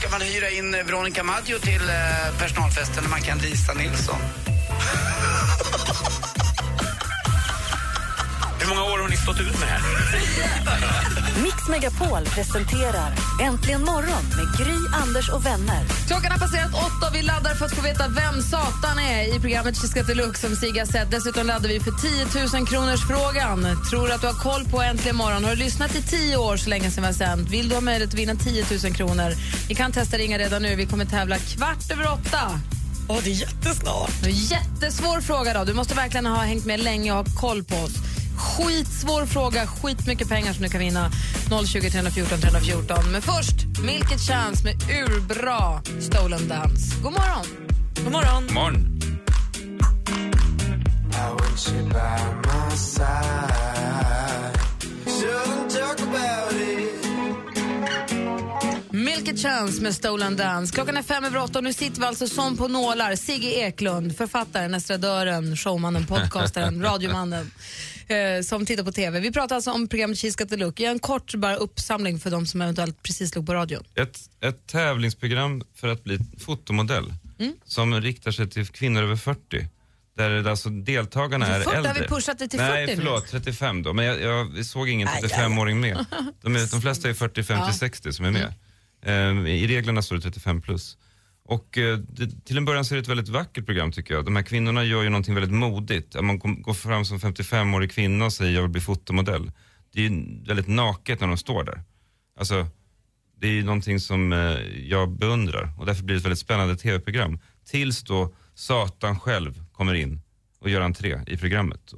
ska man hyra in Veronica Maggio till eh, personalfesten när man kan Lisa Nilsson. många år har ni stått ut med det här? Mix Megapol presenterar Äntligen morgon med Gry, Anders och vänner. Klockan har passerat åtta och vi laddar för att få veta vem Satan är i programmet Chiska Deluxe som Sigge har sett. Dessutom laddar vi för 10 000 kronors frågan. Tror du att du har koll på Äntligen morgon? Har du lyssnat i tio år så länge som vi har sänt? Vill du ha möjlighet att vinna 10 000 kronor? Vi kan testa ringa redan nu. Vi kommer tävla kvart över åtta. Åh, det är jättesnart. Jättesvår fråga. då. Du måste verkligen ha hängt med länge och ha koll på oss. Skitsvår fråga, skitmycket pengar som du kan vinna. 020 314 314. Men först, Milk It Chance med urbra Stolen Dance. God morgon! God morgon. Morgon. Milk It Chance med Stolen Dance. Klockan är fem över åtta och nu sitter vi alltså som på nålar. Sigge Eklund, författaren, estradören, showmannen, podcastaren, radiomannen eh, som tittar på TV. Vi pratar alltså om programmet She's got the look. Jag en kort bara uppsamling för de som eventuellt precis slog på radion. Ett, ett tävlingsprogram för att bli fotomodell Mm. som riktar sig till kvinnor över 40. Där alltså deltagarna är 40 har äldre. vi pushat det till Nej, 40 nu. förlåt, 35 då. Men jag, jag såg ingen Aj, 35-åring med. De, är, de flesta är 40, 50, Ja. 60 som är med. Eh, I reglerna står det 35 plus. Och eh, det, till en början så är det ett väldigt vackert program tycker jag. De här kvinnorna gör ju någonting väldigt modigt. Att Man går fram som 55-årig kvinna och säger jag vill bli fotomodell. Det är ju väldigt naket när de står där. Alltså, det är ju någonting som eh, jag beundrar och därför blir det ett väldigt spännande tv-program. Tills då Satan själv kommer in och gör entré i programmet.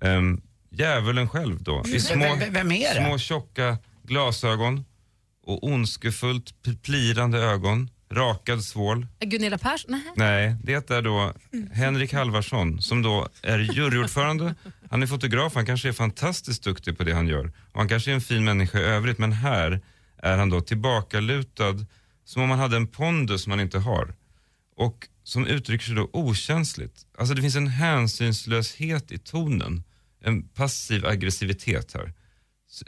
Um, djävulen själv då, i små, är det? små tjocka glasögon och ondskefullt plirande ögon, rakad svål. Gunilla Persson? Nej. Nej, det är då Henrik Halvarsson som då är juryordförande. Han är fotograf, han kanske är fantastiskt duktig på det han gör. Och han kanske är en fin människa i övrigt, men här är han då tillbakalutad som om han hade en pondus som han inte har. Och som uttrycker sig då okänsligt. Alltså det finns en hänsynslöshet i tonen, en passiv aggressivitet här.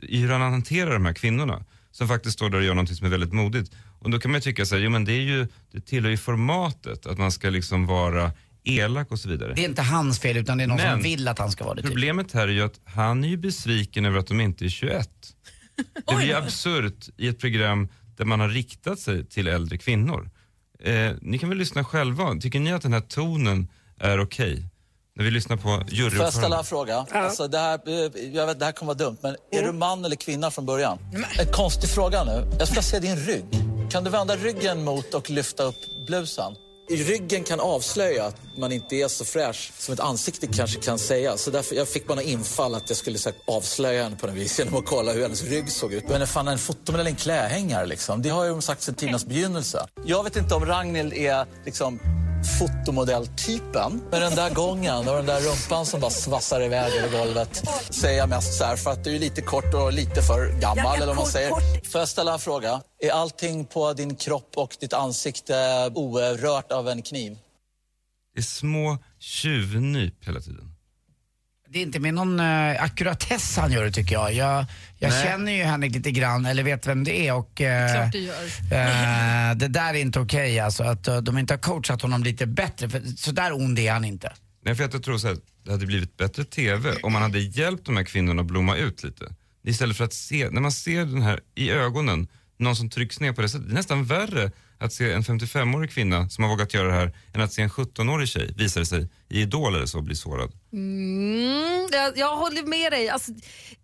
I hur han hanterar de här kvinnorna som faktiskt står där och gör något som är väldigt modigt. Och då kan man ju tycka så här, jo men det är ju, det tillhör ju formatet att man ska liksom vara elak och så vidare. Det är inte hans fel utan det är någon Men- som vill att han ska vara det. Typ. Problemet här är ju att han är ju besviken över att de inte är 21. Det blir ju absurt i ett program där man har riktat sig till äldre kvinnor. Eh, ni kan väl lyssna själva. Tycker ni att den här tonen är okej? När vi lyssnar på Får jag ställa juryordföranden. en fråga? Alltså, det, här, eh, jag vet, det här kommer vara dumt, men är du man eller kvinna från början? En konstig fråga nu. Jag ska se din rygg. Kan du vända ryggen mot och lyfta upp blusen? Ryggen kan avslöja att man inte är så fräsch som ett ansikte kanske kan säga. Så därför jag fick bara infall att jag skulle så här, avslöja henne på något vis genom att kolla hur hennes rygg såg ut. Men är fan en fotomodell eller en klädhängare liksom? Det har ju de sagt sedan tidernas begynnelse. Jag vet inte om Ragnhild är liksom fotomodelltypen. Men den där gången och den där rumpan som bara svassar iväg över golvet säger jag mest så här för att du är lite kort och lite för gammal. eller vad man säger. Får jag ställa en fråga? Är allting på din kropp och ditt ansikte orört av en kniv? Det är små tjuvnyp hela tiden. Det är inte med någon uh, ackuratess han gör det tycker jag. Jag, jag Nej. känner ju Henrik lite grann, eller vet vem det är och eh, Klart du gör. eh, det där är inte okej alltså. Att eh, de inte har coachat honom lite bättre, för så där ond är han inte. Nej, för att jag tror så här, det hade blivit bättre TV om man hade hjälpt de här kvinnorna att blomma ut lite. Istället för att se, när man ser den här i ögonen, någon som trycks ner på det sättet. Det är nästan värre att se en 55-årig kvinna som har vågat göra det här än att se en 17-årig tjej, visar det sig, i Idol eller så, bli sårad. Mm, jag, jag håller med dig. Alltså,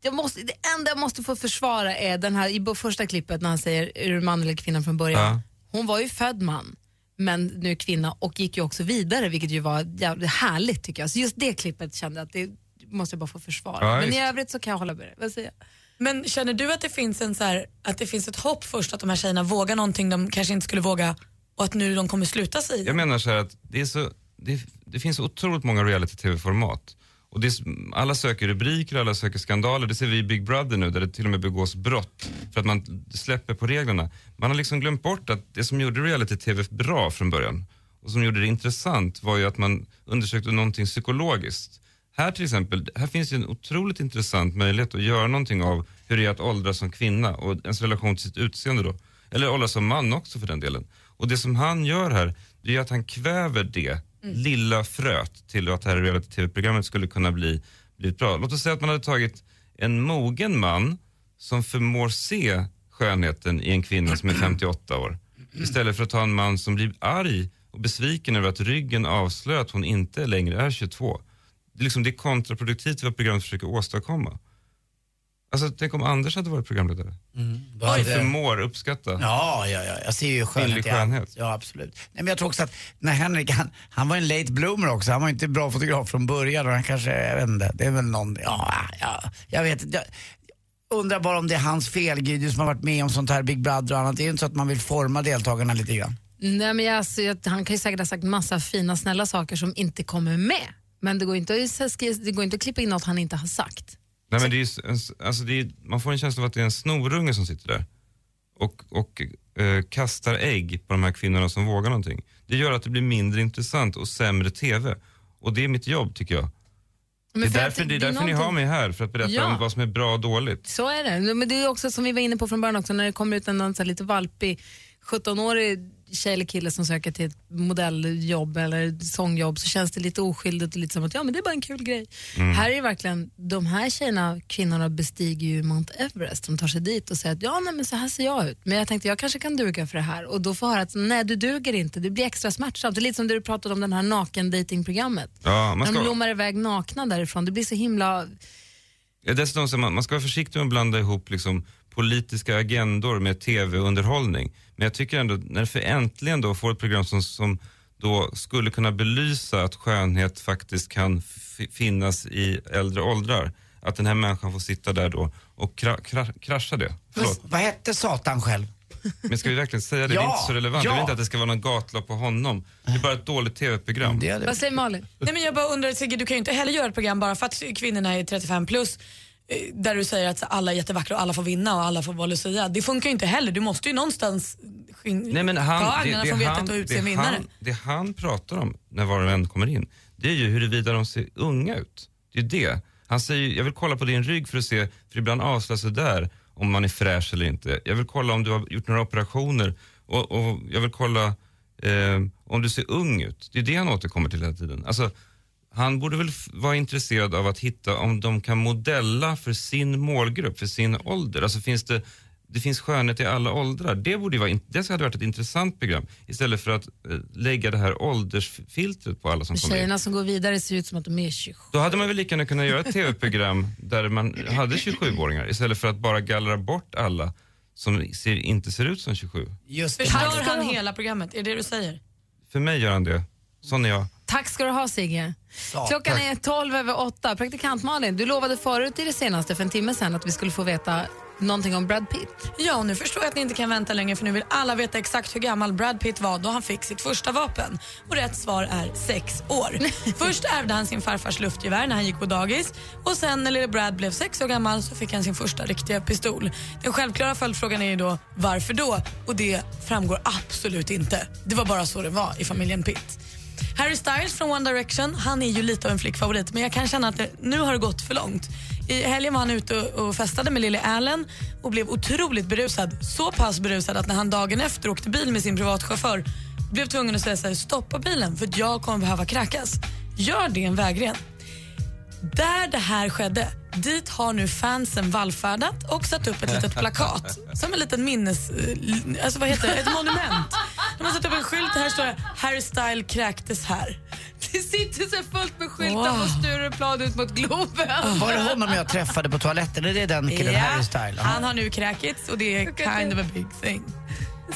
jag måste, det enda jag måste få försvara är den här i första klippet när han säger är du man eller kvinna från början. Ja. Hon var ju född man men nu kvinna och gick ju också vidare vilket ju var jävligt härligt tycker jag. Så just det klippet kände jag att det måste jag bara få försvara. Ja, men i övrigt så kan jag hålla med dig. Vad säger jag? Men känner du att det finns en så här, att det finns ett hopp först att de här tjejerna vågar någonting de kanske inte skulle våga och att nu de kommer sluta sig? Jag menar så här att det är så, det, det finns otroligt många reality-tv-format. Och det, är- alla söker rubriker, alla söker skandaler. Det ser vi i Big Brother nu där det till och med begås brott för att man släpper på reglerna. Man har liksom glömt bort att det som gjorde reality-tv bra från början och som gjorde det intressant var ju att man undersökte någonting psykologiskt. Här till exempel, här finns ju en otroligt intressant möjlighet att göra någonting av hur det är att åldras som kvinna och ens relation till sitt utseende då. Eller åldras som man också för den delen. Och det som han gör här, det är att han kväver det lilla fröet till att det här reality-tv-programmet skulle kunna bli, bli bra. Låt oss säga att man hade tagit en mogen man som förmår se skönheten i en kvinna som är 58 år. Istället för att ta en man som blir arg och besviken över att ryggen avslöjar att hon inte längre är 22. Det är, liksom, det är kontraproduktivt vad programmet försöker åstadkomma. Alltså, tänk om Anders hade varit programledare. Oj, hade- förmår uppskatta. Ja, ja, ja. Jag ser ju skönhet skönhet. Ja, absolut. Nej, men jag tror också att när Henrik, han, han var en late bloomer också. Han var inte bra fotograf från början och han kanske, jag vet inte, det är väl någon, ja, ja jag vet inte. Jag undrar bara om det är hans fel, du som har varit med om sånt här Big Brother och annat. Det är ju inte så att man vill forma deltagarna lite grann. Nej, men jag, alltså, jag, han kan ju säkert ha sagt massa fina, snälla saker som inte kommer med. Men det går inte att, det går inte att klippa in något han inte har sagt. Nej, men det är, alltså det är, man får en känsla av att det är en snorunge som sitter där och, och eh, kastar ägg på de här kvinnorna som vågar någonting. Det gör att det blir mindre intressant och sämre TV. Och det är mitt jobb tycker jag. Men det är därför, det är därför ni har någonting- mig här, för att berätta Ja. om vad som är bra och dåligt. Så är det. Men det är också som vi var inne på från början också, när det kommer ut en någon lite valpig 17-årig tjej eller kille som söker till ett modelljobb eller sångjobb så känns det lite oskyldigt och lite som att ja men det är bara en kul grej. Mm. Här är det verkligen, de här tjejerna, kvinnorna bestiger ju Mount Everest. De tar sig dit och säger att ja nej, men så här ser jag ut. Men jag tänkte jag kanske kan duga för det här och då får jag höra att nej du duger inte, det blir extra smärtsamt. Det är lite som det du pratade om den här naken datingprogrammet. Ja, man När de ska, blommar iväg nakna därifrån, det blir så himla ja, dessutom, så man, man ska vara försiktig med att blanda ihop liksom, politiska agendor med tv-underhållning. Men jag tycker ändå, när för äntligen då får ett program som, som då skulle kunna belysa att skönhet faktiskt kan finnas i äldre åldrar. Att den här människan får sitta där då och kra, kra, krascha det. Förlåt. Vad hette Satan själv? Men ska vi verkligen säga det? det är Ja, inte så relevant. ja. Jag vill inte att det ska vara någon gatlopp på honom. Det är bara ett dåligt tv-program. Vad säger Malin? Nej, men jag bara undrar, Sigge, du kan ju inte heller göra ett program bara för att kvinnorna är 35 plus där du säger att alla är jättevackra och alla får vinna och alla får vara Lucia. Det funkar ju inte heller. Du måste ju någonstans Nej, men ta han, det, agnarna från vetet och utse det, vinnare. han, det han pratar om när var och en kommer in, det är ju huruvida de ser unga ut. Det är det. Han säger ju, jag vill kolla på din rygg för att se, för ibland avslöjas det där om man är fräsch eller inte. Jag vill kolla om du har gjort några operationer och, och jag vill kolla eh, om du ser ung ut. Det är det han återkommer till hela tiden. Alltså, han borde väl vara intresserad av att hitta om de kan modella för sin målgrupp, för sin ålder. Alltså finns det, det finns skönhet i alla åldrar. Det, borde vara, det hade varit ett intressant program istället för att eh, lägga det här åldersfiltret på alla som kommer in. Tjejerna som går vidare ser ut som att de är 27. Då hade man väl lika gärna kunnat göra ett tv-program där man hade 27-åringar istället för att bara gallra bort alla som ser, inte ser ut som 27. Just Förstör han hela programmet? Är det det du säger? För mig gör han det. Sån är jag. Tack ska du ha Sigge. Ja, Klockan tack. är 12 över 8. Praktikant Malin, du lovade förut i det senaste för en timme sedan att vi skulle få veta någonting om Brad Pitt. Ja, och nu förstår jag att ni inte kan vänta längre för nu vill alla veta exakt hur gammal Brad Pitt var då han fick sitt första vapen. Och rätt svar är sex år. Först ärvde han sin farfars luftgevär när han gick på dagis och sen när lille Brad blev sex år gammal så fick han sin första riktiga pistol. Den självklara följdfrågan är ju då varför då? Och det framgår absolut inte. Det var bara så det var i familjen Pitt. Harry Styles från One Direction, han är ju lite av en flickfavorit men jag kan känna att det, nu har det gått för långt. I helgen var han ute och, och festade med Lily Allen och blev otroligt berusad. Så pass berusad att när han dagen efter åkte bil med sin privatchaufför blev tvungen att säga så här, stoppa bilen för jag kommer behöva kräkas. Gör det en vägren. Där det här skedde, dit har nu fansen vallfärdat och satt upp ett litet plakat som en liten minnes... Eh, alltså vad heter det? Ett monument. De har satt upp en skylt här står det Harry Style kräktes här. Det sitter så fullt med skyltar Wow. på Stureplan ut mot Globen. Var det honom jag träffade på toaletten? Är det den killen, Harry Style? Han har nu kräkits och det är kind of a big thing.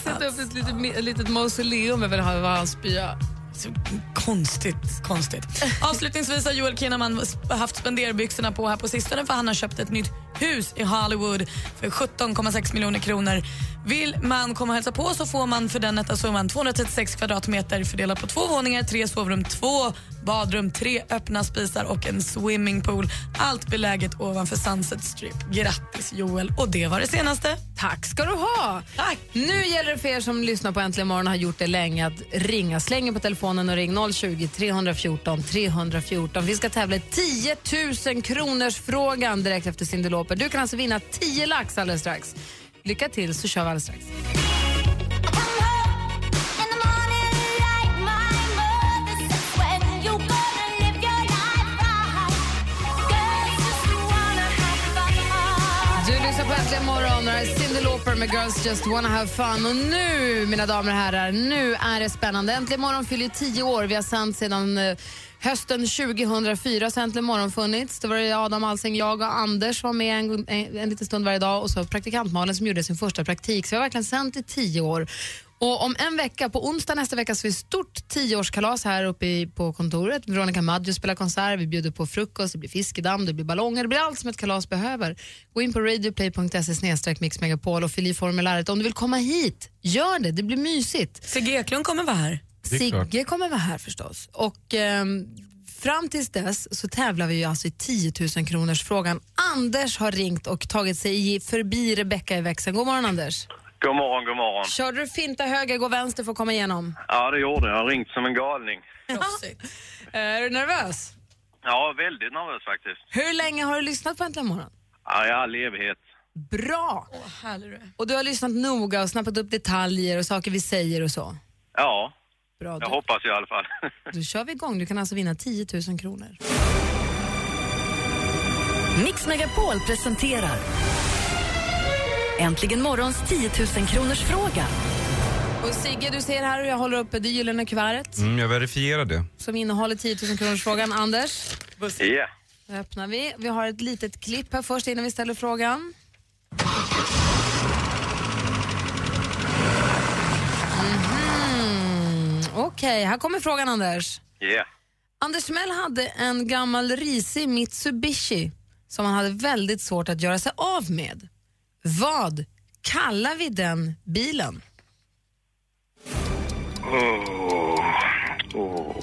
Sätta upp ett litet, ett litet mausoleum över hans spya. Så konstigt, konstigt. Avslutningsvis har Joel Kinnaman haft spenderbyxorna på här på sistone för han har köpt ett nytt hus i Hollywood för 17,6 miljoner kronor. Vill man komma och hälsa på så får man för den nätta summan 236 kvadratmeter fördelat på två våningar, tre sovrum, två badrum, tre öppna spisar och en swimmingpool. Allt beläget ovanför Sunset Strip. Grattis Joel! Och det var det senaste. Tack ska du ha. Tack. Nu gäller det för er som lyssnar på Äntligen morgon och har gjort det länge att ringa. Släng på telefonen och ring 020 314 314. Vi ska tävla i 10 000 kronors frågan direkt efter Cyndi. Du kan alltså vinna 10 lax alldeles strax. Lycka till så kör vi alldeles strax. Du lyssnar på Äntligen morgon och är Cyndi Lauper med Girls Just Wanna Have Fun. Och nu, mina damer och herrar, nu är det spännande. Äntligen morgon fyller tio år. Vi har sänt sedan eh, hösten 2004 så Äntligen morgon funnits. Det var det Adam Alsing, jag och Anders var med en, en, en liten stund varje dag och så praktikant Malin som gjorde sin första praktik. Så vi har verkligen sänt i tio år. Och om en vecka, på onsdag nästa vecka, så är vi stort tioårskalas här uppe i, på kontoret. Veronica Maggio spelar konsert, vi bjuder på frukost, det blir fiskedamm, det blir ballonger, det blir allt som ett kalas behöver. Gå in på radioplay.se snedstreck mixmegapol och fyll i formuläret. Om du vill komma hit, gör det, det blir mysigt. Sigge Eklund kommer vara här. Sigge kommer vara här förstås. Och ehm, fram tills dess så tävlar vi ju alltså i 10 000 kronors frågan. Anders har ringt och tagit sig i- förbi Rebecka i växeln. God morgon Anders. God morgon, god morgon. Körde du finta höger, gå vänster för att komma igenom? Ja, det gjorde jag. Jag har ringt som en galning. Eh, Är du nervös? Ja, väldigt nervös faktiskt. Hur länge har du lyssnat på Äntligen morgon? Ja, i all evighet. Bra! Åh. Och du har lyssnat noga och snappat upp detaljer och saker vi säger och så. Ja, Bra, jag då, hoppas i alla fall. då kör vi igång. Du kan alltså vinna 10 000 kronor. Mix Megapol presenterar Äntligen morgons 10 000 kronors fråga. Och Sigge, du ser här hur jag håller uppe det gyllene kuvertet Mm, jag verifierar det. som innehåller 10 000 kronors frågan. Anders, Ja. då öppnar vi. Vi har ett litet klipp här först innan vi ställer frågan. Okej, här kommer frågan Anders. Ja. Anders Timell hade en gammal risig Mitsubishi som han hade väldigt svårt att göra sig av med. Vad kallar vi den bilen? Åh, åh,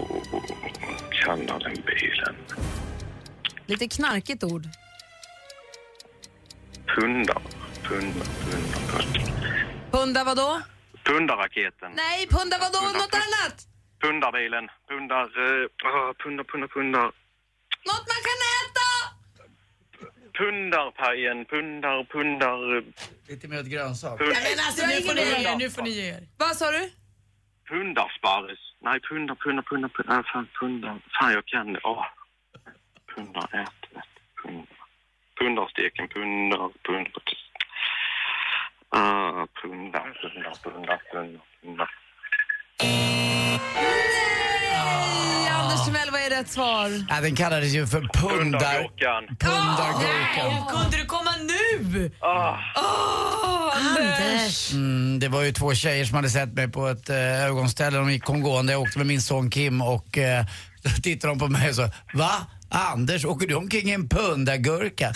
kallar den bilen. Lite knarkigt ord. Pundar, pundar, pundar, pundar. Punda vadå? Pundarraketen. Nej, punda vadå? Något annat? Pundarbilen. Pundar, uh, pundar, pundar, pundar. Något man kan äta! Pundarpajen, pundar, pundar. Lite mer åt grönsak. Pund, Men alltså, nu får ni ge er. Nu får ni ge er. Vad sa du? pundarsparris. Nej, pundar, pundar, pundar, pundar. Äh, fan, pundar. Fan, jag kan det. Åh. Pundar, ät, ät, pundar. Pundarsteken, pundar, pundar. Ah, pundar, pundar, pundar, pundar, pundar. Rätt svar? Ja, den kallades ju för pundar... Pundargurkan. Pundargurkan. Hur kunde du komma nu? Ah, Åh, Anders! Mm, det var ju två tjejer som hade sett mig på ett eh, ögonställe. De gick omgående. Jag åkte med min son Kim och eh, då tittade de på mig och sa Va? Anders, åker du omkring i en pundargurka?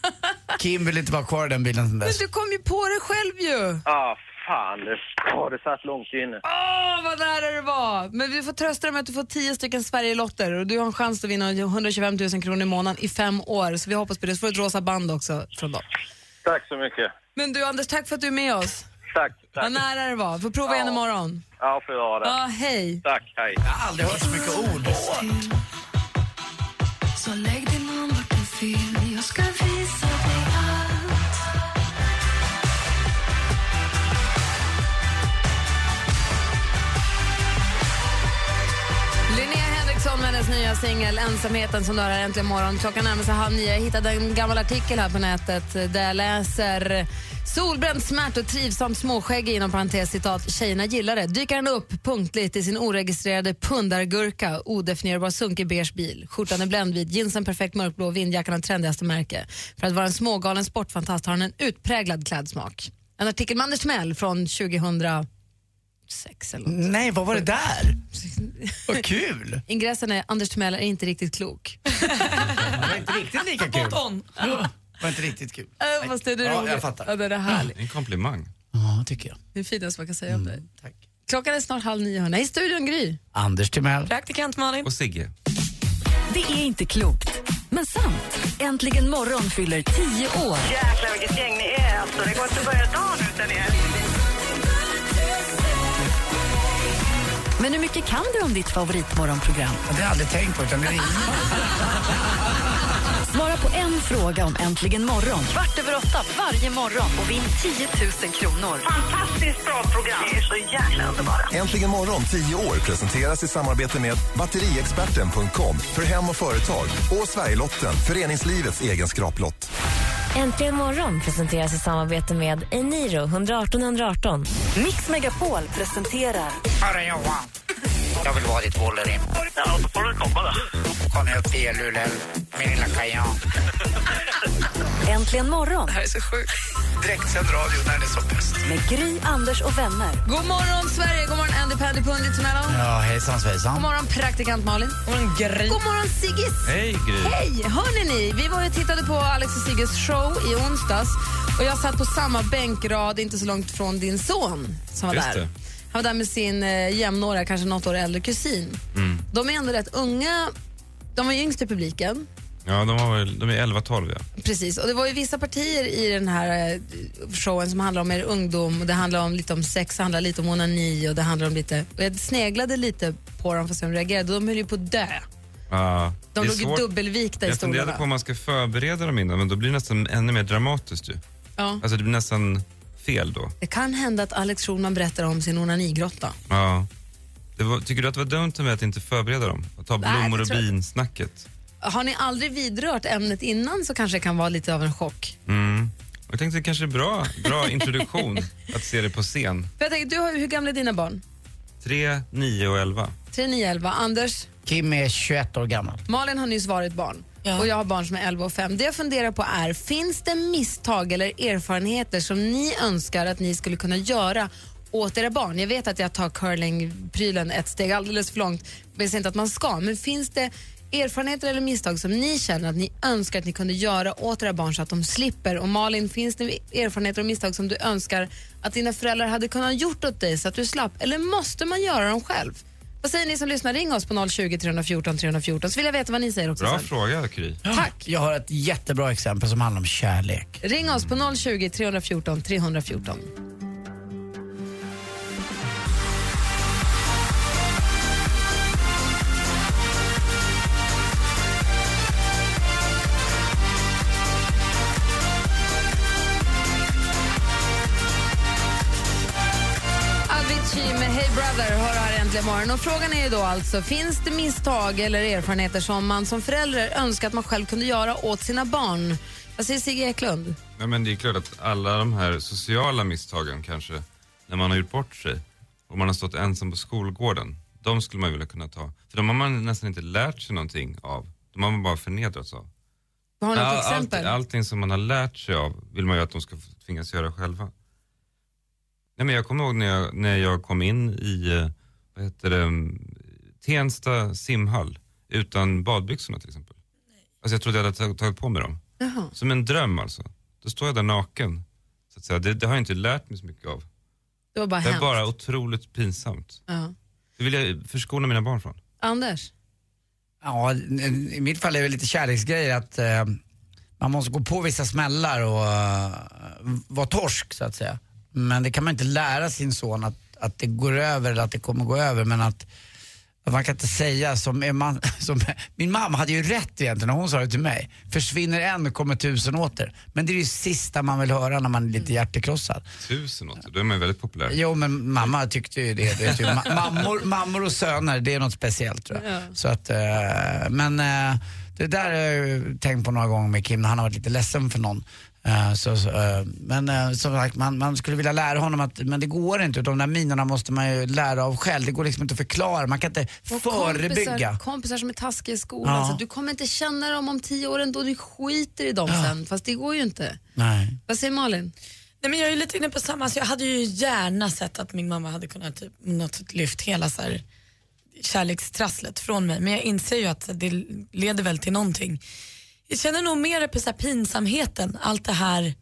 Kim vill inte vara kvar i den bilen sen Men dess. du kom ju på det själv ju. ah fan. Det, oh, det satt långt inne. Åh, vad nära det var. Men vi får trösta dig med att du får 10 stycken Sverigelotter och du har en chans att vinna 125 000 kronor i månaden i fem år. Så vi hoppas på det. Så får du ett rosa band också från dem. Tack så mycket. Men du Anders, tack för att du är med oss. Tack, Vad tack. nära det var. Får prova igen Ja. imorgon. Ja, får göra det. Ja, hej. Tack, hej. Jag har aldrig hört så mycket ord. Så lägg din hand vart du vill, jag ska visa nya singel Ensamheten som du har här äntligen morgon. Klockan närmar sig halv nio. Jag hittade en gammal artikel här på nätet där jag läser Solbränd, smärt och trivsamt småskäggig inom parentes citat. Tjejerna gillar det. Dyker han upp punktligt i sin oregistrerade pundargurka, odefinierbar sunkig beige bil. Skjortan är bländvit, jeansen perfekt mörkblå, vindjackan av trendigaste märke. För att vara en smågalen sportfantast har han en utpräglad klädsmak. En artikel med Anders Timell från 2000 2006 eller något. Nej, vad var det där? Vad kul! Ingressen är Anders Timell är inte riktigt klok. Det var inte riktigt lika kul. On. var inte riktigt kul. Äh, fast det är det Ja, roligt. jag fattar. Ja, det är det härligt. En komplimang. Ja, tycker jag. Det är finaste man kan säga om dig. Tack. Klockan är snart halv nio. hörni. I studion Gry. Anders Timell. Praktikant Malin. Och Sigge. Det är inte klokt, men sant. Äntligen morgon fyller tio år. Jäklar vilket gäng ni är. Alltså, det går inte att börja dagen utan er. Men hur mycket kan du om ditt favoritmorgonprogram? Det har jag aldrig tänkt på, utan det är Svara på en fråga om Äntligen morgon kvart över åtta varje morgon och vinn 10 000 kronor. Fantastiskt bra program. Ni är så jäkla underbara. Äntligen morgon 10 år presenteras i samarbete med batteriexperten.com för hem och företag och Sverigelotten, föreningslivets egen skraplott. Äntligen morgon presenteras i samarbete med Eniro 118 118. Mix Megapol presenterar Hörru Johan, jag vill vara ditt Wolverine. Ja, då får du komma då. Kom upp till Luleå, min lilla kajan. Äntligen morgon Det här är så sjukt. Direktsänd radio när den är som bäst. med Gry, Anders och vänner. God morgon Sverige, god morgon Andy Pandy Pundit Mello. Ja, hejsan svejsan. God morgon praktikant Malin. God morgon Gry. God morgon Siggis. Hej Gry. Hej! Hörni ni, vi var ju och tittade på Alex och Sigges show i onsdags och jag satt på samma bänkrad inte så långt från din son som var Just där. det. Han var där med sin eh, jämnåriga, kanske något år äldre kusin. Mm. De är ändå rätt unga. De var yngst i publiken. Ja, de, var väl, de är 11-12 ja. Precis, och det var ju vissa partier i den här eh, showen som handlar om er ungdom och det handlar om lite om sex, det handlar lite om onani och det handlar om lite, och jag sneglade lite på dem för att se om de reagerade de höll ju på att dö. ja De det är låg ju dubbelvikta i Jag funderade stolarna. på om man ska förbereda dem innan, men då blir det nästan ännu mer dramatiskt ju. Ja. Alltså det blir nästan fel då. Det kan hända att Alex Schulman berättar om sin onanigrotta. Ja. Det var, tycker du att det var dumt av mig att inte förbereda dem? Att ta Nej, blommor det och tror jag bin-snacket? Har ni aldrig vidrört ämnet innan så kanske det kan vara lite av en chock. Mm. Jag tänkte det kanske är bra, bra introduktion att se det på scen. För jag tänker, du har, hur gamla är dina barn? 3, 9 och 11. 3, 9, 11. Anders? Kim är 21 år gammal. Malin har nyss varit barn och jag har barn som är 11 och 5. Det jag funderar på är, finns det misstag eller erfarenheter som ni önskar att ni skulle kunna göra åt era barn? Jag vet att jag tar curlingprylen ett steg alldeles för långt, men jag säger inte att man ska, men finns det erfarenheter eller misstag som ni känner att ni önskar att ni kunde göra åt era barn så att de slipper? Och Malin, finns det erfarenheter och misstag som du önskar att dina föräldrar hade kunnat gjort åt dig så att du slapp? Eller måste man göra dem själv? Vad säger ni som lyssnar? Ring oss på 020 314 314 så vill jag veta vad ni säger också Bra sen. fråga, Kry. Tack. Jag har ett jättebra exempel som handlar om kärlek. Ring oss på 020 314 314. Avicii med Hey Brother hör här äntligen. Och frågan är ju då alltså, finns det misstag eller erfarenheter som man som förälder önskar att man själv kunde göra åt sina barn? Vad säger Sigge Eklund? Ja, men det är klart att alla de här sociala misstagen kanske, när man har gjort bort sig och man har stått ensam på skolgården, de skulle man vilja kunna ta. För de har man nästan inte lärt sig någonting av. De har man bara förnedrats av. Har ni något All- exempel? Allt, allting som man har lärt sig av vill man ju att de ska tvingas göra själva. Nej, men jag kommer ihåg när jag, när jag kom in i eh, vad heter det, mm, Tensta simhall utan badbyxorna till exempel. Alltså jag trodde jag hade tag- tagit på mig dem. Jaha. Som en dröm alltså. Då står jag där naken. Så att säga. Det, det har jag inte lärt mig så mycket av. Det var bara det är hemskt. bara otroligt pinsamt. Ja. Det vill jag förskona mina barn från. Anders? Ja, i mitt fall är det lite kärleksgrejer att eh, man måste gå på vissa smällar och eh, vara torsk så att säga. Men det kan man inte lära sin son att, att det går över eller att det kommer gå över men att, att man kan inte säga som, är man, som min mamma hade ju rätt egentligen när hon sa det till mig. Försvinner en kommer tusen åter. Men det är ju det sista man vill höra när man är lite hjärtekrossad. Tusen åter, då är man ju väldigt populär. Jo men mamma tyckte ju det. det ju, ma- mammor, mammor och söner, det är något speciellt tror jag. Ja. Så att, eh, men eh, det där har jag tänkt på några gånger med Kim när han har varit lite ledsen för någon. Eh, så, så, eh, men eh, som sagt, man, man skulle vilja lära honom att men det går inte. Utan de där minerna måste man ju lära av själv. Det går liksom inte att förklara. Man kan inte Och förebygga. Kompisar, kompisar som är taskiga i skolan. Ja. Så du kommer inte känna dem om tio år ändå. Du skiter i dem sen. Fast det går ju inte. Nej. Vad säger Malin? Nej, men jag är lite inne på samma, så jag hade ju gärna sett att min mamma hade kunnat typ, något lyft hela så här, kärlekstrasslet från mig. Men jag inser ju att det leder väl till någonting. Jag känner nog mer på så här pinsamheten, allt det här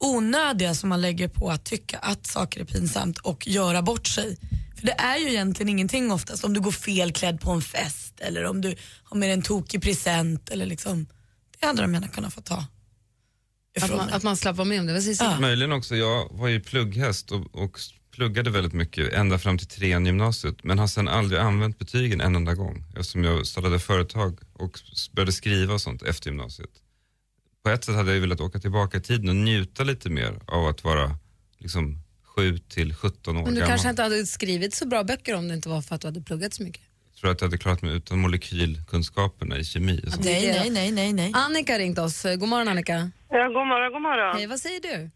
onödiga som man lägger på att tycka att saker är pinsamt och göra bort sig. För det är ju egentligen ingenting oftast om du går felklädd på en fest eller om du har med en tokig present eller liksom, det hade de gärna kunnat få ta Att man, att man slapp vara med om det. Vad säger Sigge? Möjligen också, jag var ju plugghäst och, och pluggade väldigt mycket ända fram till trean gymnasiet men har sen aldrig använt betygen en enda gång eftersom jag startade företag och började skriva och sånt efter gymnasiet. På ett sätt hade jag velat åka tillbaka i tiden och njuta lite mer av att vara liksom 7 till 17 år Men du gammal. kanske inte hade skrivit så bra böcker om det inte var för att du hade pluggat så mycket. Jag tror att jag hade klarat mig utan molekylkunskaperna i kemi. och sånt. Nej, nej, nej, nej, nej. Annika har ringt oss. God morgon Annika. Ja, god morgon, god morgon. Hej, vad säger du?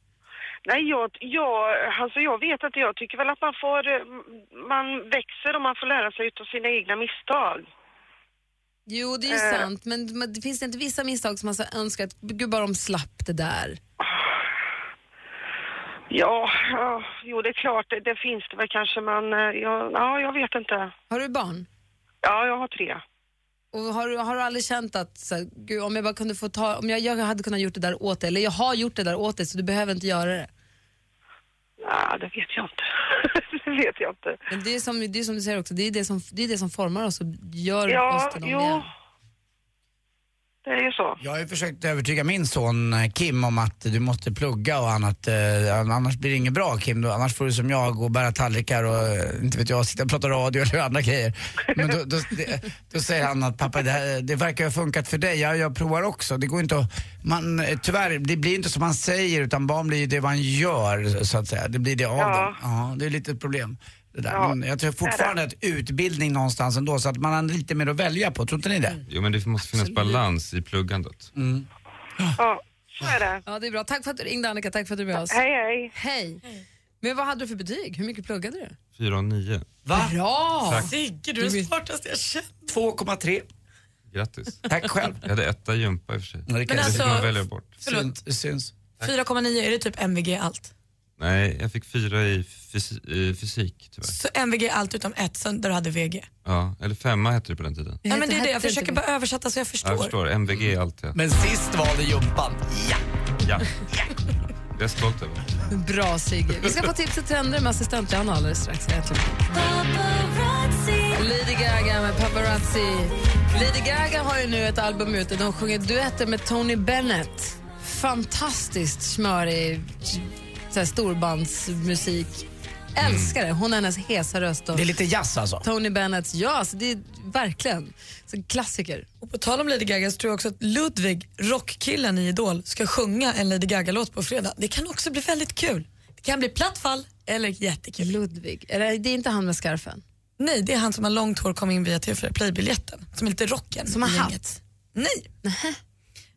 Nej, jag, jag, alltså jag vet att jag tycker väl att man får, eh, man växer och man får lära sig utav sina egna misstag. Jo, det är ju Eh. sant, men, men det finns det inte vissa misstag som man så önskar att gud bara de slapp det där? Ja, ja, jo det är klart, det, det finns det väl kanske men, eh, ja, ja, jag vet inte. Har du barn? Ja, jag har tre. Och har, har du aldrig känt att så här, gud, om jag bara kunde få ta, om jag, jag hade kunnat gjort det där åt dig, eller jag har gjort det där åt dig så du behöver inte göra det. Ja, det vet jag inte. det vet jag inte. Men det är som, det är som du säger också, det är det som, det är det som formar oss och gör Ja, oss till de vi är. Det är ju så. Jag har ju försökt övertyga min son eh, Kim om att du måste plugga och annat. eh, Annars blir det inget bra Kim. Annars får du som jag gå och bära tallrikar och eh, inte vet jag, sitta och prata radio eller andra grejer. Men då, då, då säger han att pappa det, här, det verkar ha funkat för dig. Jag, jag provar också. Det går inte att, man, tyvärr, det blir inte som man säger utan barn blir det man gör så att säga. Det blir det av Ja. dem. Ja, det är lite ett problem. Det där. Ja, Men jag tror fortfarande att utbildning någonstans ändå så att man har lite mer att välja på. Tror inte ni det? Jo men det måste finnas balans i pluggandet. Ja, så är det. Ja, det är bra. Tack för att du ringde Annika, tack för att du är med oss. Hej, hej. Hej. Men vad hade du för betyg? Hur mycket pluggade du? 4 och 9. Va? Bra! Tack. Sigge, du är den smartaste jag känner. 2,3. Grattis. Tack själv. Jag hade etta gympa i och för sig. Kan Men jag det fick alltså- man välja bort. Förlåt. Syns. 4,9 är det typ MVG allt. Nej, jag fick fyra i fysi- fysik tyvärr. Så MVG allt utom ett, så där du hade VG. Ja, eller femma hette det på den tiden. Ja, men det är det, jag försöker bara översätta så jag förstår. Jag förstår, MVG är allt ja. Men sist valde jumpan. Ja. ja. Det är jag stolt över. Bra Sigge. Vi ska få tips och trender med assistent Johanna alldeles strax. Lady Gaga med Paparazzi. Lady Gaga har ju nu ett album ute. De sjunger duetter med Tony Bennett. Fantastiskt smörig så här, storbandsmusik. Älskar det. Hon har hennes hesa röst. Och Det är lite jazz alltså. Tony Bennett, ja, alltså, det är verkligen så klassiker. Och på tal om Lady Gaga så tror jag också att Ludvig, rockkillen i Idol, ska sjunga en Lady Gaga-låt på fredag. Det kan också bli väldigt kul. Det kan bli platt fall eller jättekul. Ludvig, eller det är inte han med scarfen? Nej, det är han som har långt hår kom in via TV4 Play-biljetten. Som är lite rocken. Som har i hatt? Nej.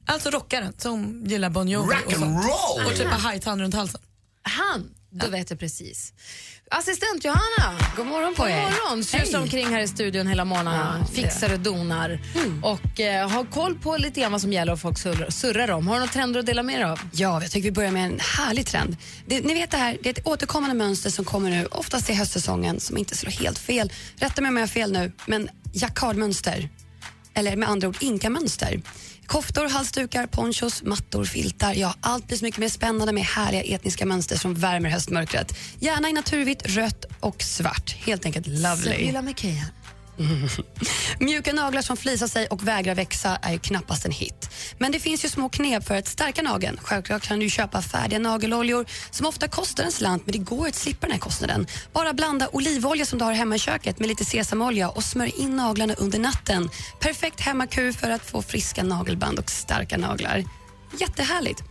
Alltså rockaren som gillar Bon Jovi och sånt. roll! Och typ har hajtand runt halsen. Han, då vet jag precis. Assistent Johanna, God morgon på god er. morgon. Susar omkring här i studion hela morgnarna, Ja, fixar och donar och eh, har koll på lite grann vad som gäller och folk surrar, surrar om. Har du några trender att dela med dig av? Ja, jag tycker vi börjar med en härlig trend. Det, ni vet det här, det är ett återkommande mönster som kommer nu, oftast i höstsäsongen, som inte slår helt fel. Rätta mig om jag har fel nu, men jacquardmönster. Eller med andra ord inkamönster. Koftor, halsdukar, ponchos, mattor, filtar. Ja, allt blir så mycket mer spännande med härliga etniska mönster som värmer höstmörkret. Gärna i naturvitt, rött och svart. Helt enkelt lovely. Sibylla Mjuka naglar som flisar sig och vägrar växa är ju knappast en hit. Men det finns ju små knep för att stärka nageln. Självklart kan du köpa färdiga nageloljor som ofta kostar en slant men det går att slippa den här kostnaden. Bara blanda olivolja som du har hemma i köket med lite sesamolja och smörj in naglarna under natten. Perfekt hemmakur för att få friska nagelband och starka naglar. Jättehärligt.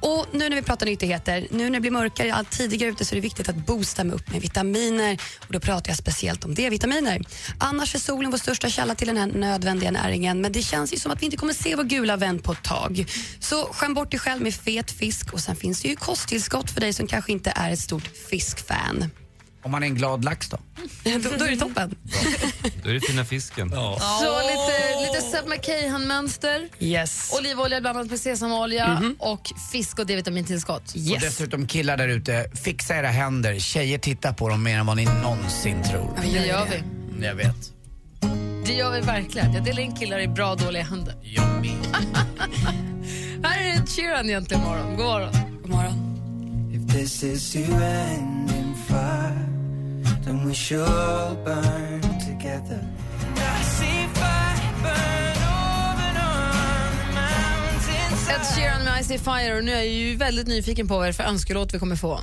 Och nu när vi pratar nyttigheter, nu när det blir mörkare allt tidigare ute så är det viktigt att boosta med upp med vitaminer och då pratar jag speciellt om D-vitaminer. Annars är solen vår största källa till den här nödvändiga näringen men det känns ju som att vi inte kommer se vår gula vän på ett tag. Så skäm bort dig själv med fet fisk och sen finns det ju kosttillskott för dig som kanske inte är ett stort fiskfan. Om man är en glad lax då? då, då är det toppen. Då är det fina fisken. Så lite, lite Seb McKay-mönster. Yes. Olivolja blandat med sesamolja Mhm. och fisk och D-vitamintillskott. Och dessutom killar där ute, fixa era händer. Tjejer tittar på dem mer än vad ni någonsin tror. Det gör vi. Mm, Jag vet. Det gör vi verkligen. Jag delar in killar i bra och dåliga händer. Jag med. Här är Ed Sheeran egentligen imorgon. God morgon. God morgon. If this is to end in fire, then we should all burn together. I see fire burn over on the mountains. Ed Sheeran med Icy Fire och nu är jag ju väldigt nyfiken på vad det är för önskelåt vi kommer få.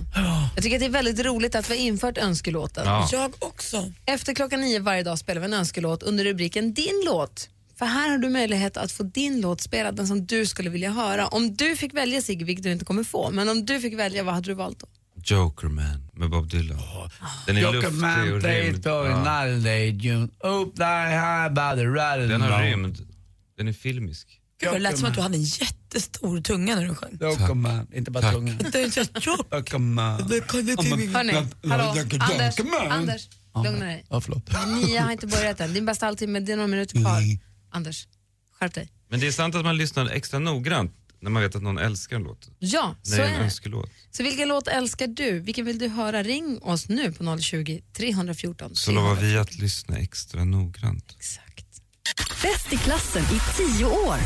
Jag tycker att det är väldigt roligt att vi har infört önskelåten. Ja. Jag också. Efter klockan nio varje dag spelar vi en önskelåt under rubriken Din låt. För här har du möjlighet att få din låt spelad, den som du skulle vilja höra. Om du fick välja Sigge, vilket du inte kommer få, men om du fick välja, vad hade du valt då? Jokerman med Bob Dylan. Den är luftig Jokerman och rymd. Ja. another day June. Up thy high by the rattle Den har rymd. Den är filmisk. Gud, det lät som att du hade en jättestor tunga när du sjöng. Jokerman, inte bara Tack. tungan. Tjock. Jokerman. Hörni, hallå, Anders, Anders, lugna dig. Ja, förlåt. Har inte börjat än. Din bästa halvtimme, det är några minuter kvar. Anders, skärp dig. Men det är sant att man lyssnar extra noggrant när man vet att någon älskar en låt. Ja, så är en önskelåt. Så vilken låt älskar du? Vilken vill du höra? Ring oss nu på 020 314 Så lovar vi att lyssna extra noggrant. Bäst i klassen i tio år.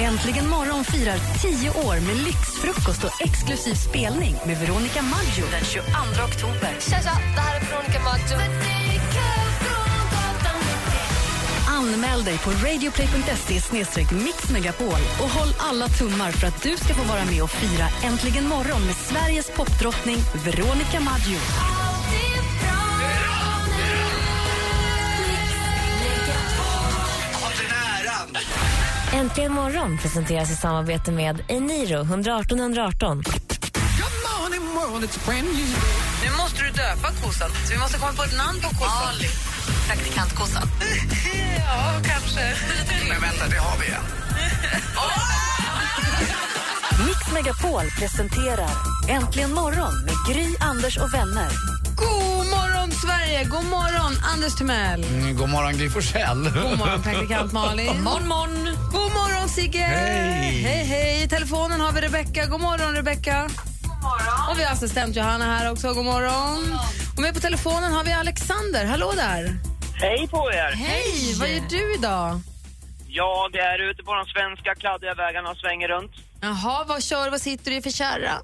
Äntligen morgon firar tio år med lyxfrukost och exklusiv spelning med Veronica Maggio den 22 oktober. Tja, tja, det här är Veronica Maggio. Anmäl dig på radioplay.se mixmegapol och håll alla tummar för att du ska få vara med och fira Äntligen morgon med Sveriges popdrottning Veronica Maggio. Äntligen morgon presenteras i samarbete med Eniro 118 118. Nu måste du döpa kossan, så vi måste komma på ett namn på kossan. Ali. Praktikantkossan. ja, kanske. Men vänta, det har vi ju. Mix Megapol presenterar Äntligen morgon med Gry, Anders och vänner. God morgon, Sverige! God morgon, Anders Timell. Mm, god morgon, Gry Forssell. God morgon, praktikant Malin. Morgon, morgon. God morgon, Sigge. Hej. Hej, hej. I telefonen har vi Rebecka. God morgon, Rebecka. God morgon. Och vi har assistent Johanna här också. God morgon. Och med på telefonen har vi Alexander. Hallå där. Hej på er! Hej! Vad gör du idag? Jag är ute på de svenska kladdiga vägarna och svänger runt. Jaha, vad kör du? Vad sitter du i för kärra?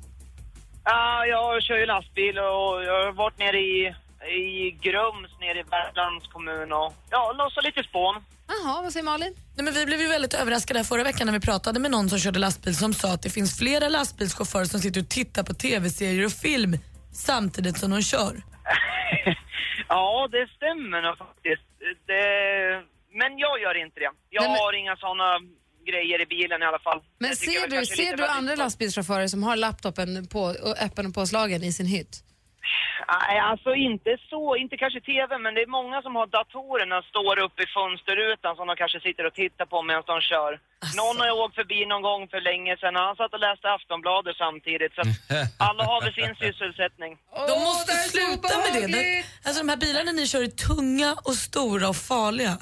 Ah, jag kör ju lastbil och jag har varit nere i, i Grums nere i Värmlands kommun och ja, lossat lite spån. Jaha, vad säger Malin? Nej, men vi blev ju väldigt överraskade här förra veckan när vi pratade med någon som körde lastbil som sa att det finns flera lastbilschaufförer som sitter och tittar på tv-serier och film samtidigt som de kör. Ja, det stämmer nog faktiskt. Det, men jag gör inte det. Jag Nej, men- har inga såna grejer i bilen i alla fall. Men ser du, ser du andra lastbilschaufförer som har laptopen på, och öppen och påslagen i sin hytt? Nej, alltså inte så, inte kanske TV, men det är många som har datorerna står uppe i fönsterrutan som de kanske sitter och tittar på medan de kör. Någon har jag åkt förbi någon gång för länge sedan och han satt och läste Aftonbladet samtidigt. Så att alla har väl sin sysselsättning. De måste sluta med det. De, alltså de här bilarna ni kör är tunga och stora och farliga.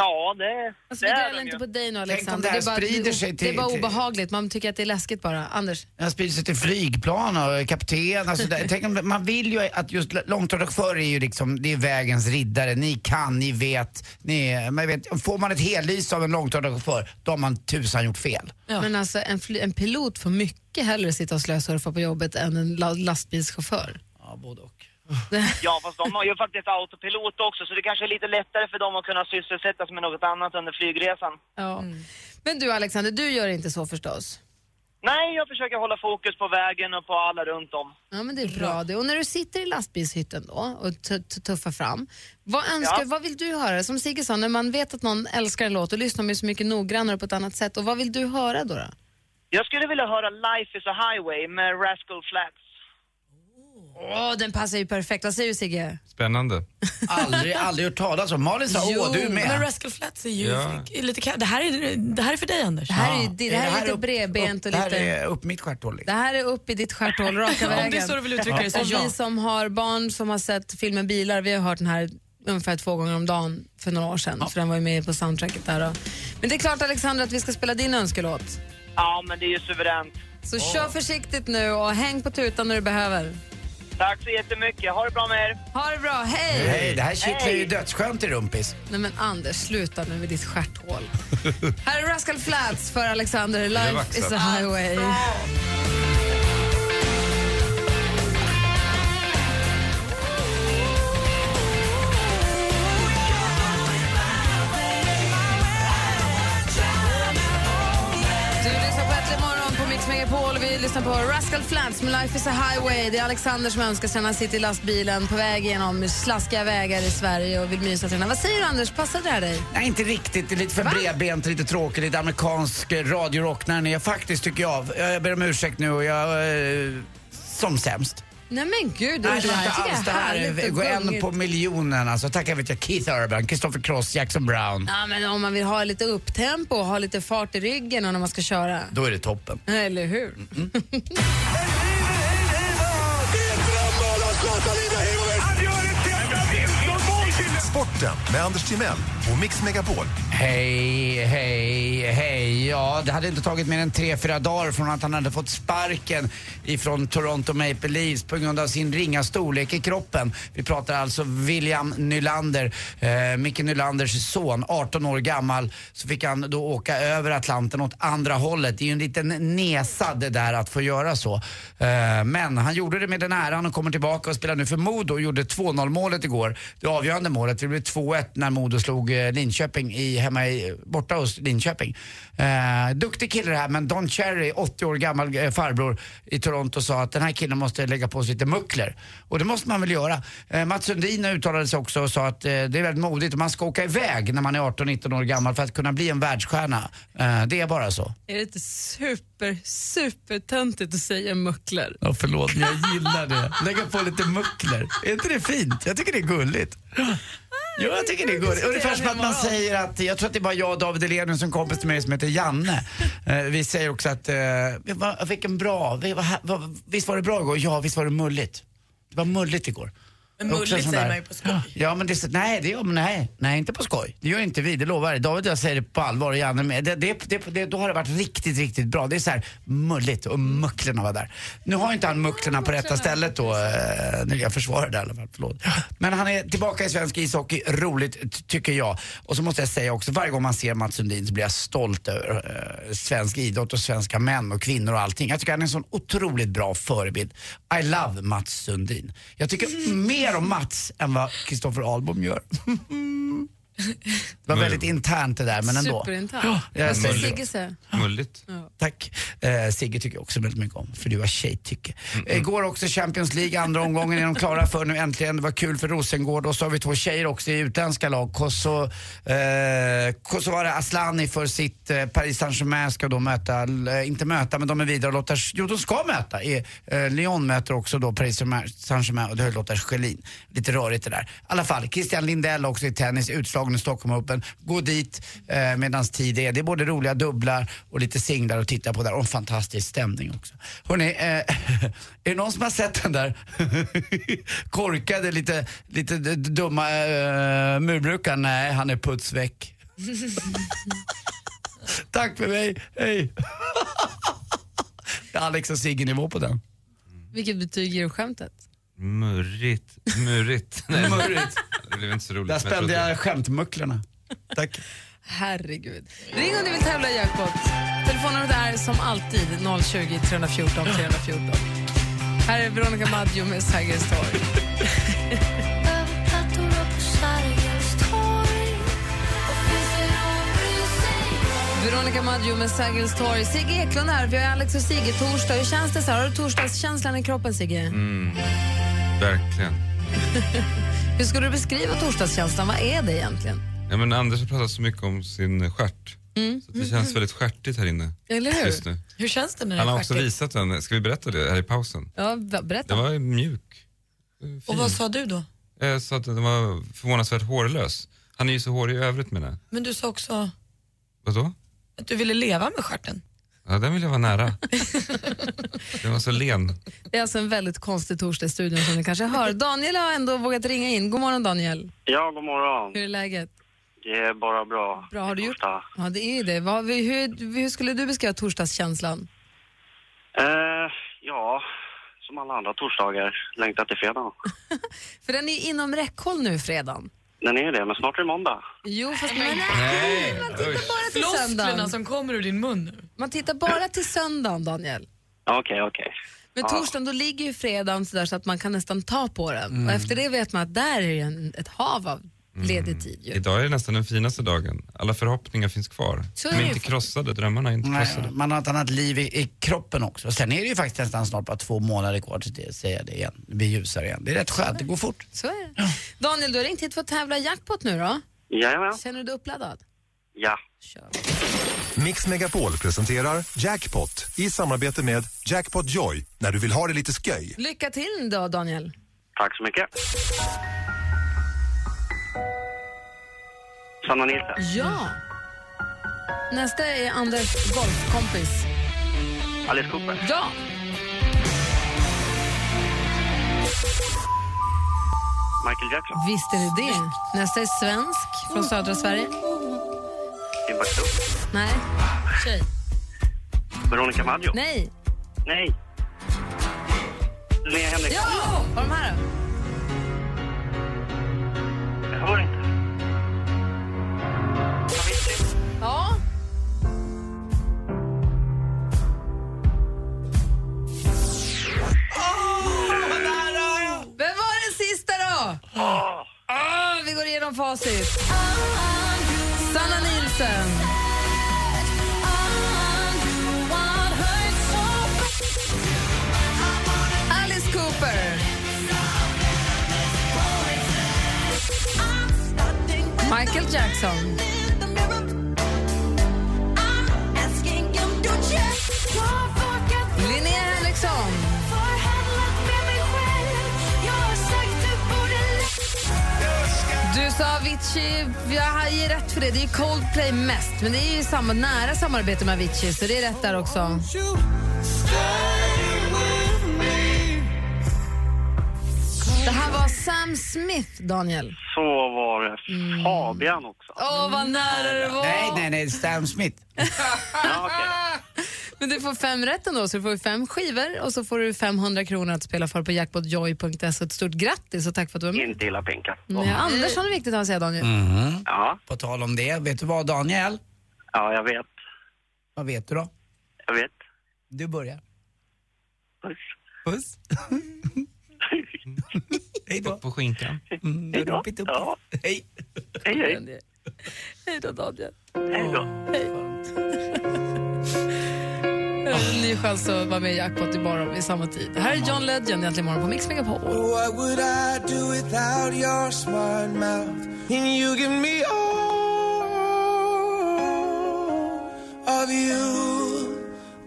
Ja, det, Alltså, det vi är grälar inte ju. på dig nu om Alexander. det här är bara, sprider sig det är till- bara till- obehagligt. Man tycker att det är läskigt bara. Anders? Den sprider sig till flygplan och kapten. Alltså det, tänk om, det- man vill ju att just långtradarchaufförer är ju liksom, det är vägens riddare. Ni kan, ni vet. Ni, man vet får man ett hellys av en långtradarchaufför, då har man tusan gjort fel. Men alltså en, fly, en pilot får mycket hellre sitta och slösurfa på jobbet än en la, lastbilschaufför. Ja, både och. Ja, fast de har ju faktiskt autopilot också så det kanske är lite lättare för dem att kunna sysselsätta sig med något annat under flygresan. Ja. Men du Alexander, du gör inte så förstås? Nej, jag försöker hålla fokus på vägen och på alla runt om. Ja men det är bra det. Och när du sitter i lastbilshytten då och t- t- tuffar fram, vad, önskar, Ja. vad vill du höra? Som Sigge sa, när man vet att någon älskar en låt, då lyssnar man ju så mycket noggrannare på ett annat sätt. Och vad vill du höra då? då? Jag skulle vilja höra Life is a highway med Rascal Flats. Åh, den passar ju perfekt. Vad säger du Sigge? Spännande. Aldrig, aldrig hört talas om. Malin sa åh, du är med. Men Rascal Flats är ju Ja. är lite ka- det, här är, det här är för dig Anders. Det här är, ju- det, det här är lite upp- bredbent och upp, Det lite... här är upp mitt stjärthål. liksom. Det här är upp i ditt stjärthål, raka Om det är vägen. så du vill uttrycka det, så och ja. vi som har barn som har sett filmen Bilar, vi har hört den här ungefär två gånger om dagen för några år sedan. För den var ju med på soundtracket där. då. Men det är klart Alexandra att vi ska spela din önskelåt. Ja, men det är ju suveränt. Så kör försiktigt nu och häng på tutan när du behöver. Tack så jättemycket. Ha det bra med er. Ha det bra, hej! Hej, det här kittlar ju dödsskönt i rumpis. Nej men Anders, sluta nu med ditt stjärthål. här är Rascal Flats för Alexander. Life is a highway. Megapol. Vi lyssnar på Rascal Flats med Life is a highway. Det är Alexander som önskar sig när han sitter i lastbilen på väg genom slaskiga vägar i Sverige och vill mysa till. Vad säger du Anders, passar det här dig? Nej, inte riktigt. Det är lite för bredbent, lite tråkigt, lite amerikansk eh, radiorock den är faktiskt tycker jag. Jag ber om ursäkt nu och jag... Eh, som sämst. Nej men gud, Nej, det det här inte alls det är här. härligt och Gå en på miljonen alltså. Tackar vet jag Keith Urban, Christopher Cross, Jackson Brown. Ja, men om man vill ha lite upptempo och ha lite fart i ryggen och när man ska köra. Då är det toppen. Eller hur? Sporten med Anders Timell och Mix Megapol. Hej, hej, hej. Ja, det hade inte tagit mer än tre, fyra dagar från att han hade fått sparken ifrån Toronto Maple Leafs på grund av sin ringa storlek i kroppen. Vi pratar alltså William Nylander, eh, Micke Nylanders son, 18 år gammal. Så fick han då åka över Atlanten åt andra hållet. Det är ju en liten nesa det där att få göra så. Eh, men han gjorde det med den äran och kommer tillbaka och spelar nu för Modo och gjorde 2-0 målet igår. Det avgörande målet. Det blev 2-1 när Modo slog eh, Linköping i, hemma i, borta hos Linköping. Eh, duktig kille det här men Don Cherry, 80 år gammal eh, farbror i Toronto sa att den här killen måste lägga på sig lite muckler. Och det måste man väl göra. Eh, Mats Sundin uttalade sig också och sa att eh, det är väldigt modigt och man ska åka iväg när man är 18-19 år gammal för att kunna bli en världsstjärna. Eh, det är bara så. Är det inte super, super töntigt att säga muckler? Ja, förlåt, men jag gillar det. Lägga på lite muckler. Är inte det fint? Jag tycker det är gulligt. Jo, jag tycker det är gulligt. Ungefär som att man säger att, jag tror att det är bara jag och David Elenius som kompis till mig som heter Janne. Eh, vi säger också att, eh, vilken bra, visst var det bra igår? Ja, visst var det mulligt. Det var mulligt igår. Men mulligt säger man ju på skoj. Ja, men det, nej, det gör, nej, nej, inte på skoj. Det gör inte vi, det lovar jag. David och jag säger det på allvar och Janne med. Det, det, det, det, då har det varit riktigt, riktigt bra. Det är så här mulligt och mucklerna var där. Nu har inte han mucklerna på rätta stället då. Eh, nu jag försvarar det i alla fall, förlåt. Men han är tillbaka i svensk ishockey, roligt ty- tycker jag. Och så måste jag säga också, varje gång man ser Mats Sundin så blir jag stolt över eh, svensk idrott och svenska män och kvinnor och allting. Jag tycker han är en sån otroligt bra förebild. I love Mats Sundin. Jag tycker mer om Mats än vad Kristoffer Ahlbom gör. Det var väldigt internt det där men ändå. Superinternt. Ja, jag säger säger det. Sigge säga? Mulligt. Tack. Eh, Sigge tycker jag också väldigt mycket om, för du har tjejtycke. Eh, Igår också Champions League, andra omgången är de klara för nu äntligen. Det var kul för Rosengård och så har vi två tjejer också i utländska lag. Koso, eh, Kosovare Aslani för sitt eh, Paris Saint-Germain ska då möta, eh, inte möta men de är vidare och Lotta, jo de ska möta. Eh, eh, Lyon möter också då Paris Saint-Germain och det är Lotta Schelin. Lite rörigt det där. I alla fall, Christian Lindell också i tennis, utslagen i Stockholm Open. Gå dit eh, medans tid är. Det är både roliga dubblar och lite singlar att titta på där och en fantastisk stämning också. Hörrni, eh, är det någon som har sett den där korkade, lite, lite dumma eh, murbrukaren? Nej, han är putsväck. Tack för mig, hej! Det är Alex och Sigge-nivå på den. Vilket betyg ger du skämtet? Murrigt. Murrigt. Nej, Murrigt. Det blev inte så roligt. Där men spände trodde- jag skämtmucklarna. Tack. Herregud. Ring om du vill tävla i jackpot. Telefonnumret är som alltid 020 314 314. Här är Veronica Maggio med Sergels torg. Veronica Maggio med Sergels torg. Sigge Eklund här. Vi har Alex och Sigge torsdag. Hur känns det? så här? Har du torsdagskänslan i kroppen, Sigge? Mm, verkligen. Hur skulle du beskriva torsdagskänslan? Vad är det egentligen? Ja, men Anders har pratat så mycket om sin stjärt. Mm. Så det känns väldigt stjärtigt här inne. Eller hur? Just nu. Hur känns det när det Han har också visat den. Ska vi berätta det här i pausen? Ja, be- berätta. Den var mjuk. Och vad sa du då? Jag sa att den var förvånansvärt hårlös. Han är ju så hårig i övrigt menar jag. Men du sa också Vadå? att du ville leva med stjärten. Ja, den vill jag vara nära. den var så len. Det är alltså en väldigt konstig torsdag i studion som ni kanske hör. Daniel har ändå vågat ringa in. God morgon Daniel. Ja, god morgon. Hur är läget? Det är bara bra. Bra, har du gjort? Ja, det är det. Vad, hur, hur skulle du beskriva torsdagskänslan? Eh, ja, som alla andra torsdagar längtar till fredag. För den är inom räckhåll nu fredagen. Den är det, men snart är det måndag. Jo, fast man, Nej, man tittar usch. bara till söndagen. som kommer ur din mun nu. Man tittar bara till söndagen, Daniel. Okej, okej. Men Ja. torsdagen, då ligger ju fredagen så, där så att man kan nästan ta på den. Mm. Och efter det vet man att där är en, ett hav av ledig tid. Ju. Idag är det nästan den finaste dagen. Alla förhoppningar finns kvar. Så är De det är inte krossade, drömmarna är inte Nej, krossade. man har ett annat liv i, i kroppen också. Och Sen är det ju faktiskt nästan snart bara två månader kvar till det, säger jag det igen. Det blir ljusare igen. Det är rätt skönt, det går fort. Så är det. Daniel, du har ringt hit för att tävla i jackpot nu då. Jajamän. Känner du dig uppladdad? Ja. Mix Megapol presenterar Jackpot i samarbete med Jackpot Joy när du vill ha det lite sköj. Lycka till då, Daniel. Tack så mycket. Sanna Nilsson. Ja. Nästa är Anders golfkompis. Alice Cooper. Ja. Michael Jackson. Visst är det det. Nästa är svensk från södra Sverige. Timbuktu. Nej. Tjej. Veronica Maggio. Nej. Nej. Linnea Henriksson. Ja! Var de här då? Jag hör inte. Ja. Vem var den sista då? Ah, vi går igenom facit. Sanna Nielsen. Alice Cooper. Michael Jackson. Du sa Avicii, jag ger rätt för det. Det är Coldplay mest, men det är ju samma, nära samarbete med Avicii, så det är rätt där också. Det här var Sam Smith, Daniel. Så var det. Fabian också. Åh, vad nära det var! Nej, nej, nej, Sam Smith. Men du får fem rätt ändå, så du får fem skivor och så får du 500 kronor att spela för på jackpotjoy.se. Ett stort grattis och tack för att du var med. Inte illa pinkat. Ja, Anders har något viktigt att säga, Daniel. Mhm. Ja. På tal om det, vet du vad Daniel? Ja, jag vet. Vad vet du då? Jag vet. Du börjar. Puss. Puss. Hej då. På skinkan. Mm, Hej då. upp. Ja. Hej. Hej, hej. Hej då, Daniel. Hej då. Ny chans att vara med i Jackpot imorgon vid samma tid. Det här är John Legend egentligen imorgon på Mix Megapol. What would I do without your smart mouth? And you give me all of you.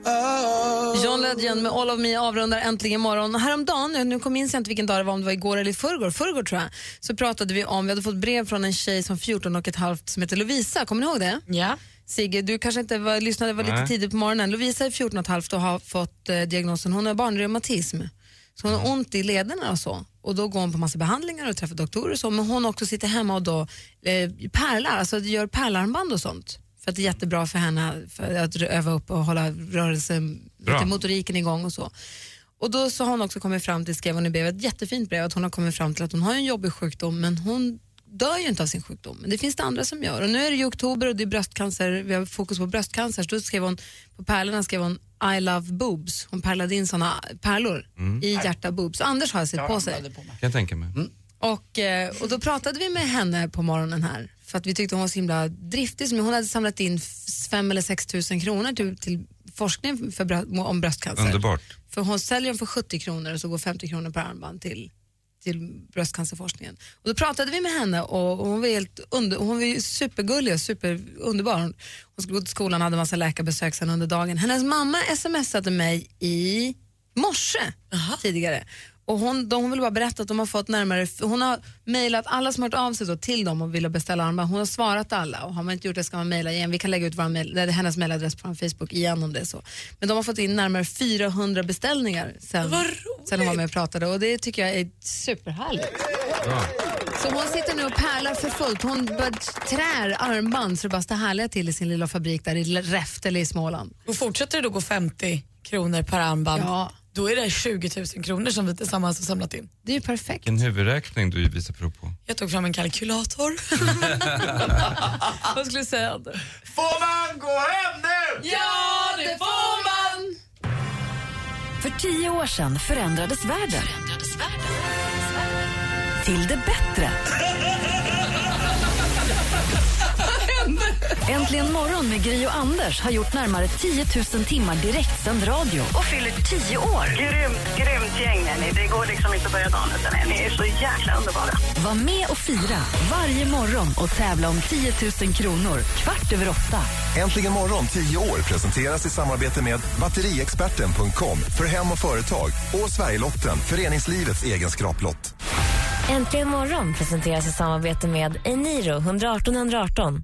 Oh. John Legend med All of Me avrundar äntligen imorgon. Häromdagen, nu kom minns jag inte vilken dag det var, om det var igår eller i förrgår, förrgår tror jag, så pratade vi om, vi hade fått brev från en tjej som 14 och ett halvt som heter Lovisa, kommer ni ihåg det? Ja. Sigge, du kanske inte var, lyssnade, var lite tidigt på morgonen. Lovisa är 14 och ett halvt och har fått eh, diagnosen, hon har barnreumatism. Så hon har ont i lederna och så. Och då går hon på massa behandlingar och träffar doktorer och så. Men hon också sitter hemma och då eh, pärlar, alltså gör pärlarmband och sånt. För att det är jättebra för henne för att öva upp och hålla rörelsen, lite motoriken igång och så. Och då så har hon också kommit fram till, skrev hon i brevet, ett jättefint brev, att hon har kommit fram till att hon har en jobbig sjukdom men hon dör ju inte av sin sjukdom. Men det finns det andra som gör. Och nu är det ju oktober och det är bröstcancer, vi har fokus på bröstcancer. Så då skrev hon, på pärlorna skrev hon I love boobs. Hon pärlade in såna pärlor Mm. i hjärta boobs. Anders har sett på sig. Kan jag tänka mig. Och, eh, och då pratade vi med henne på morgonen här för att vi tyckte hon var så himla driftig. Så Hon hade samlat in f- fem eller sex tusen kronor till, till forskning för om bröstcancer. Underbart. För hon säljer dem för 70 kronor och så går 50 kronor per armband till, till bröstcancerforskningen. Och då pratade vi med henne och, och hon var helt under, hon var supergullig och superunderbar. Hon, hon skulle gå till skolan och hade massa läkarbesök sen under dagen. Hennes mamma smsade mig i morse tidigare. Och hon, de, hon vill bara berätta att de har fått närmare, hon har mejlat alla som har hört av sig då till dem och vill beställa armband. Hon har svarat alla och har man inte gjort det ska man mejla igen. Vi kan lägga ut vår mail, det är hennes mejladress på vår Facebook igen om det är så. Men de har fått in närmare 400 beställningar sen, sen de var med och pratade och det tycker jag är superhärligt. Så hon sitter nu och pärlar för fullt. Hon trär armband så det bara står härliga till i sin lilla fabrik där i Räftele i Småland. Och fortsätter det då gå 50 kronor per armband? Ja. Då är det 20 000 kronor som vi tillsammans har samlat in. Det är ju perfekt. Vilken huvudräkning du visar prov på. Jag tog fram en kalkylator. Vad skulle du säga? Får man gå hem nu? Ja, det får man! För tio år sedan förändrades världen. Till det bättre. Äntligen morgon med Gry och Anders har gjort närmare 10 000 timmar direktsänd radio och fyller 10 år. Grymt, grymt gäng är ni. Det går liksom inte att börja dagen utan er. Ni är så jäkla underbara. Var med och fira varje morgon och tävla om 10 000 kronor kvart över åtta. Äntligen morgon 10 år presenteras i samarbete med batteriexperten.com för hem och företag och Sverigelotten, föreningslivets egen skraplott. Äntligen morgon presenteras i samarbete med Eniro 118 118.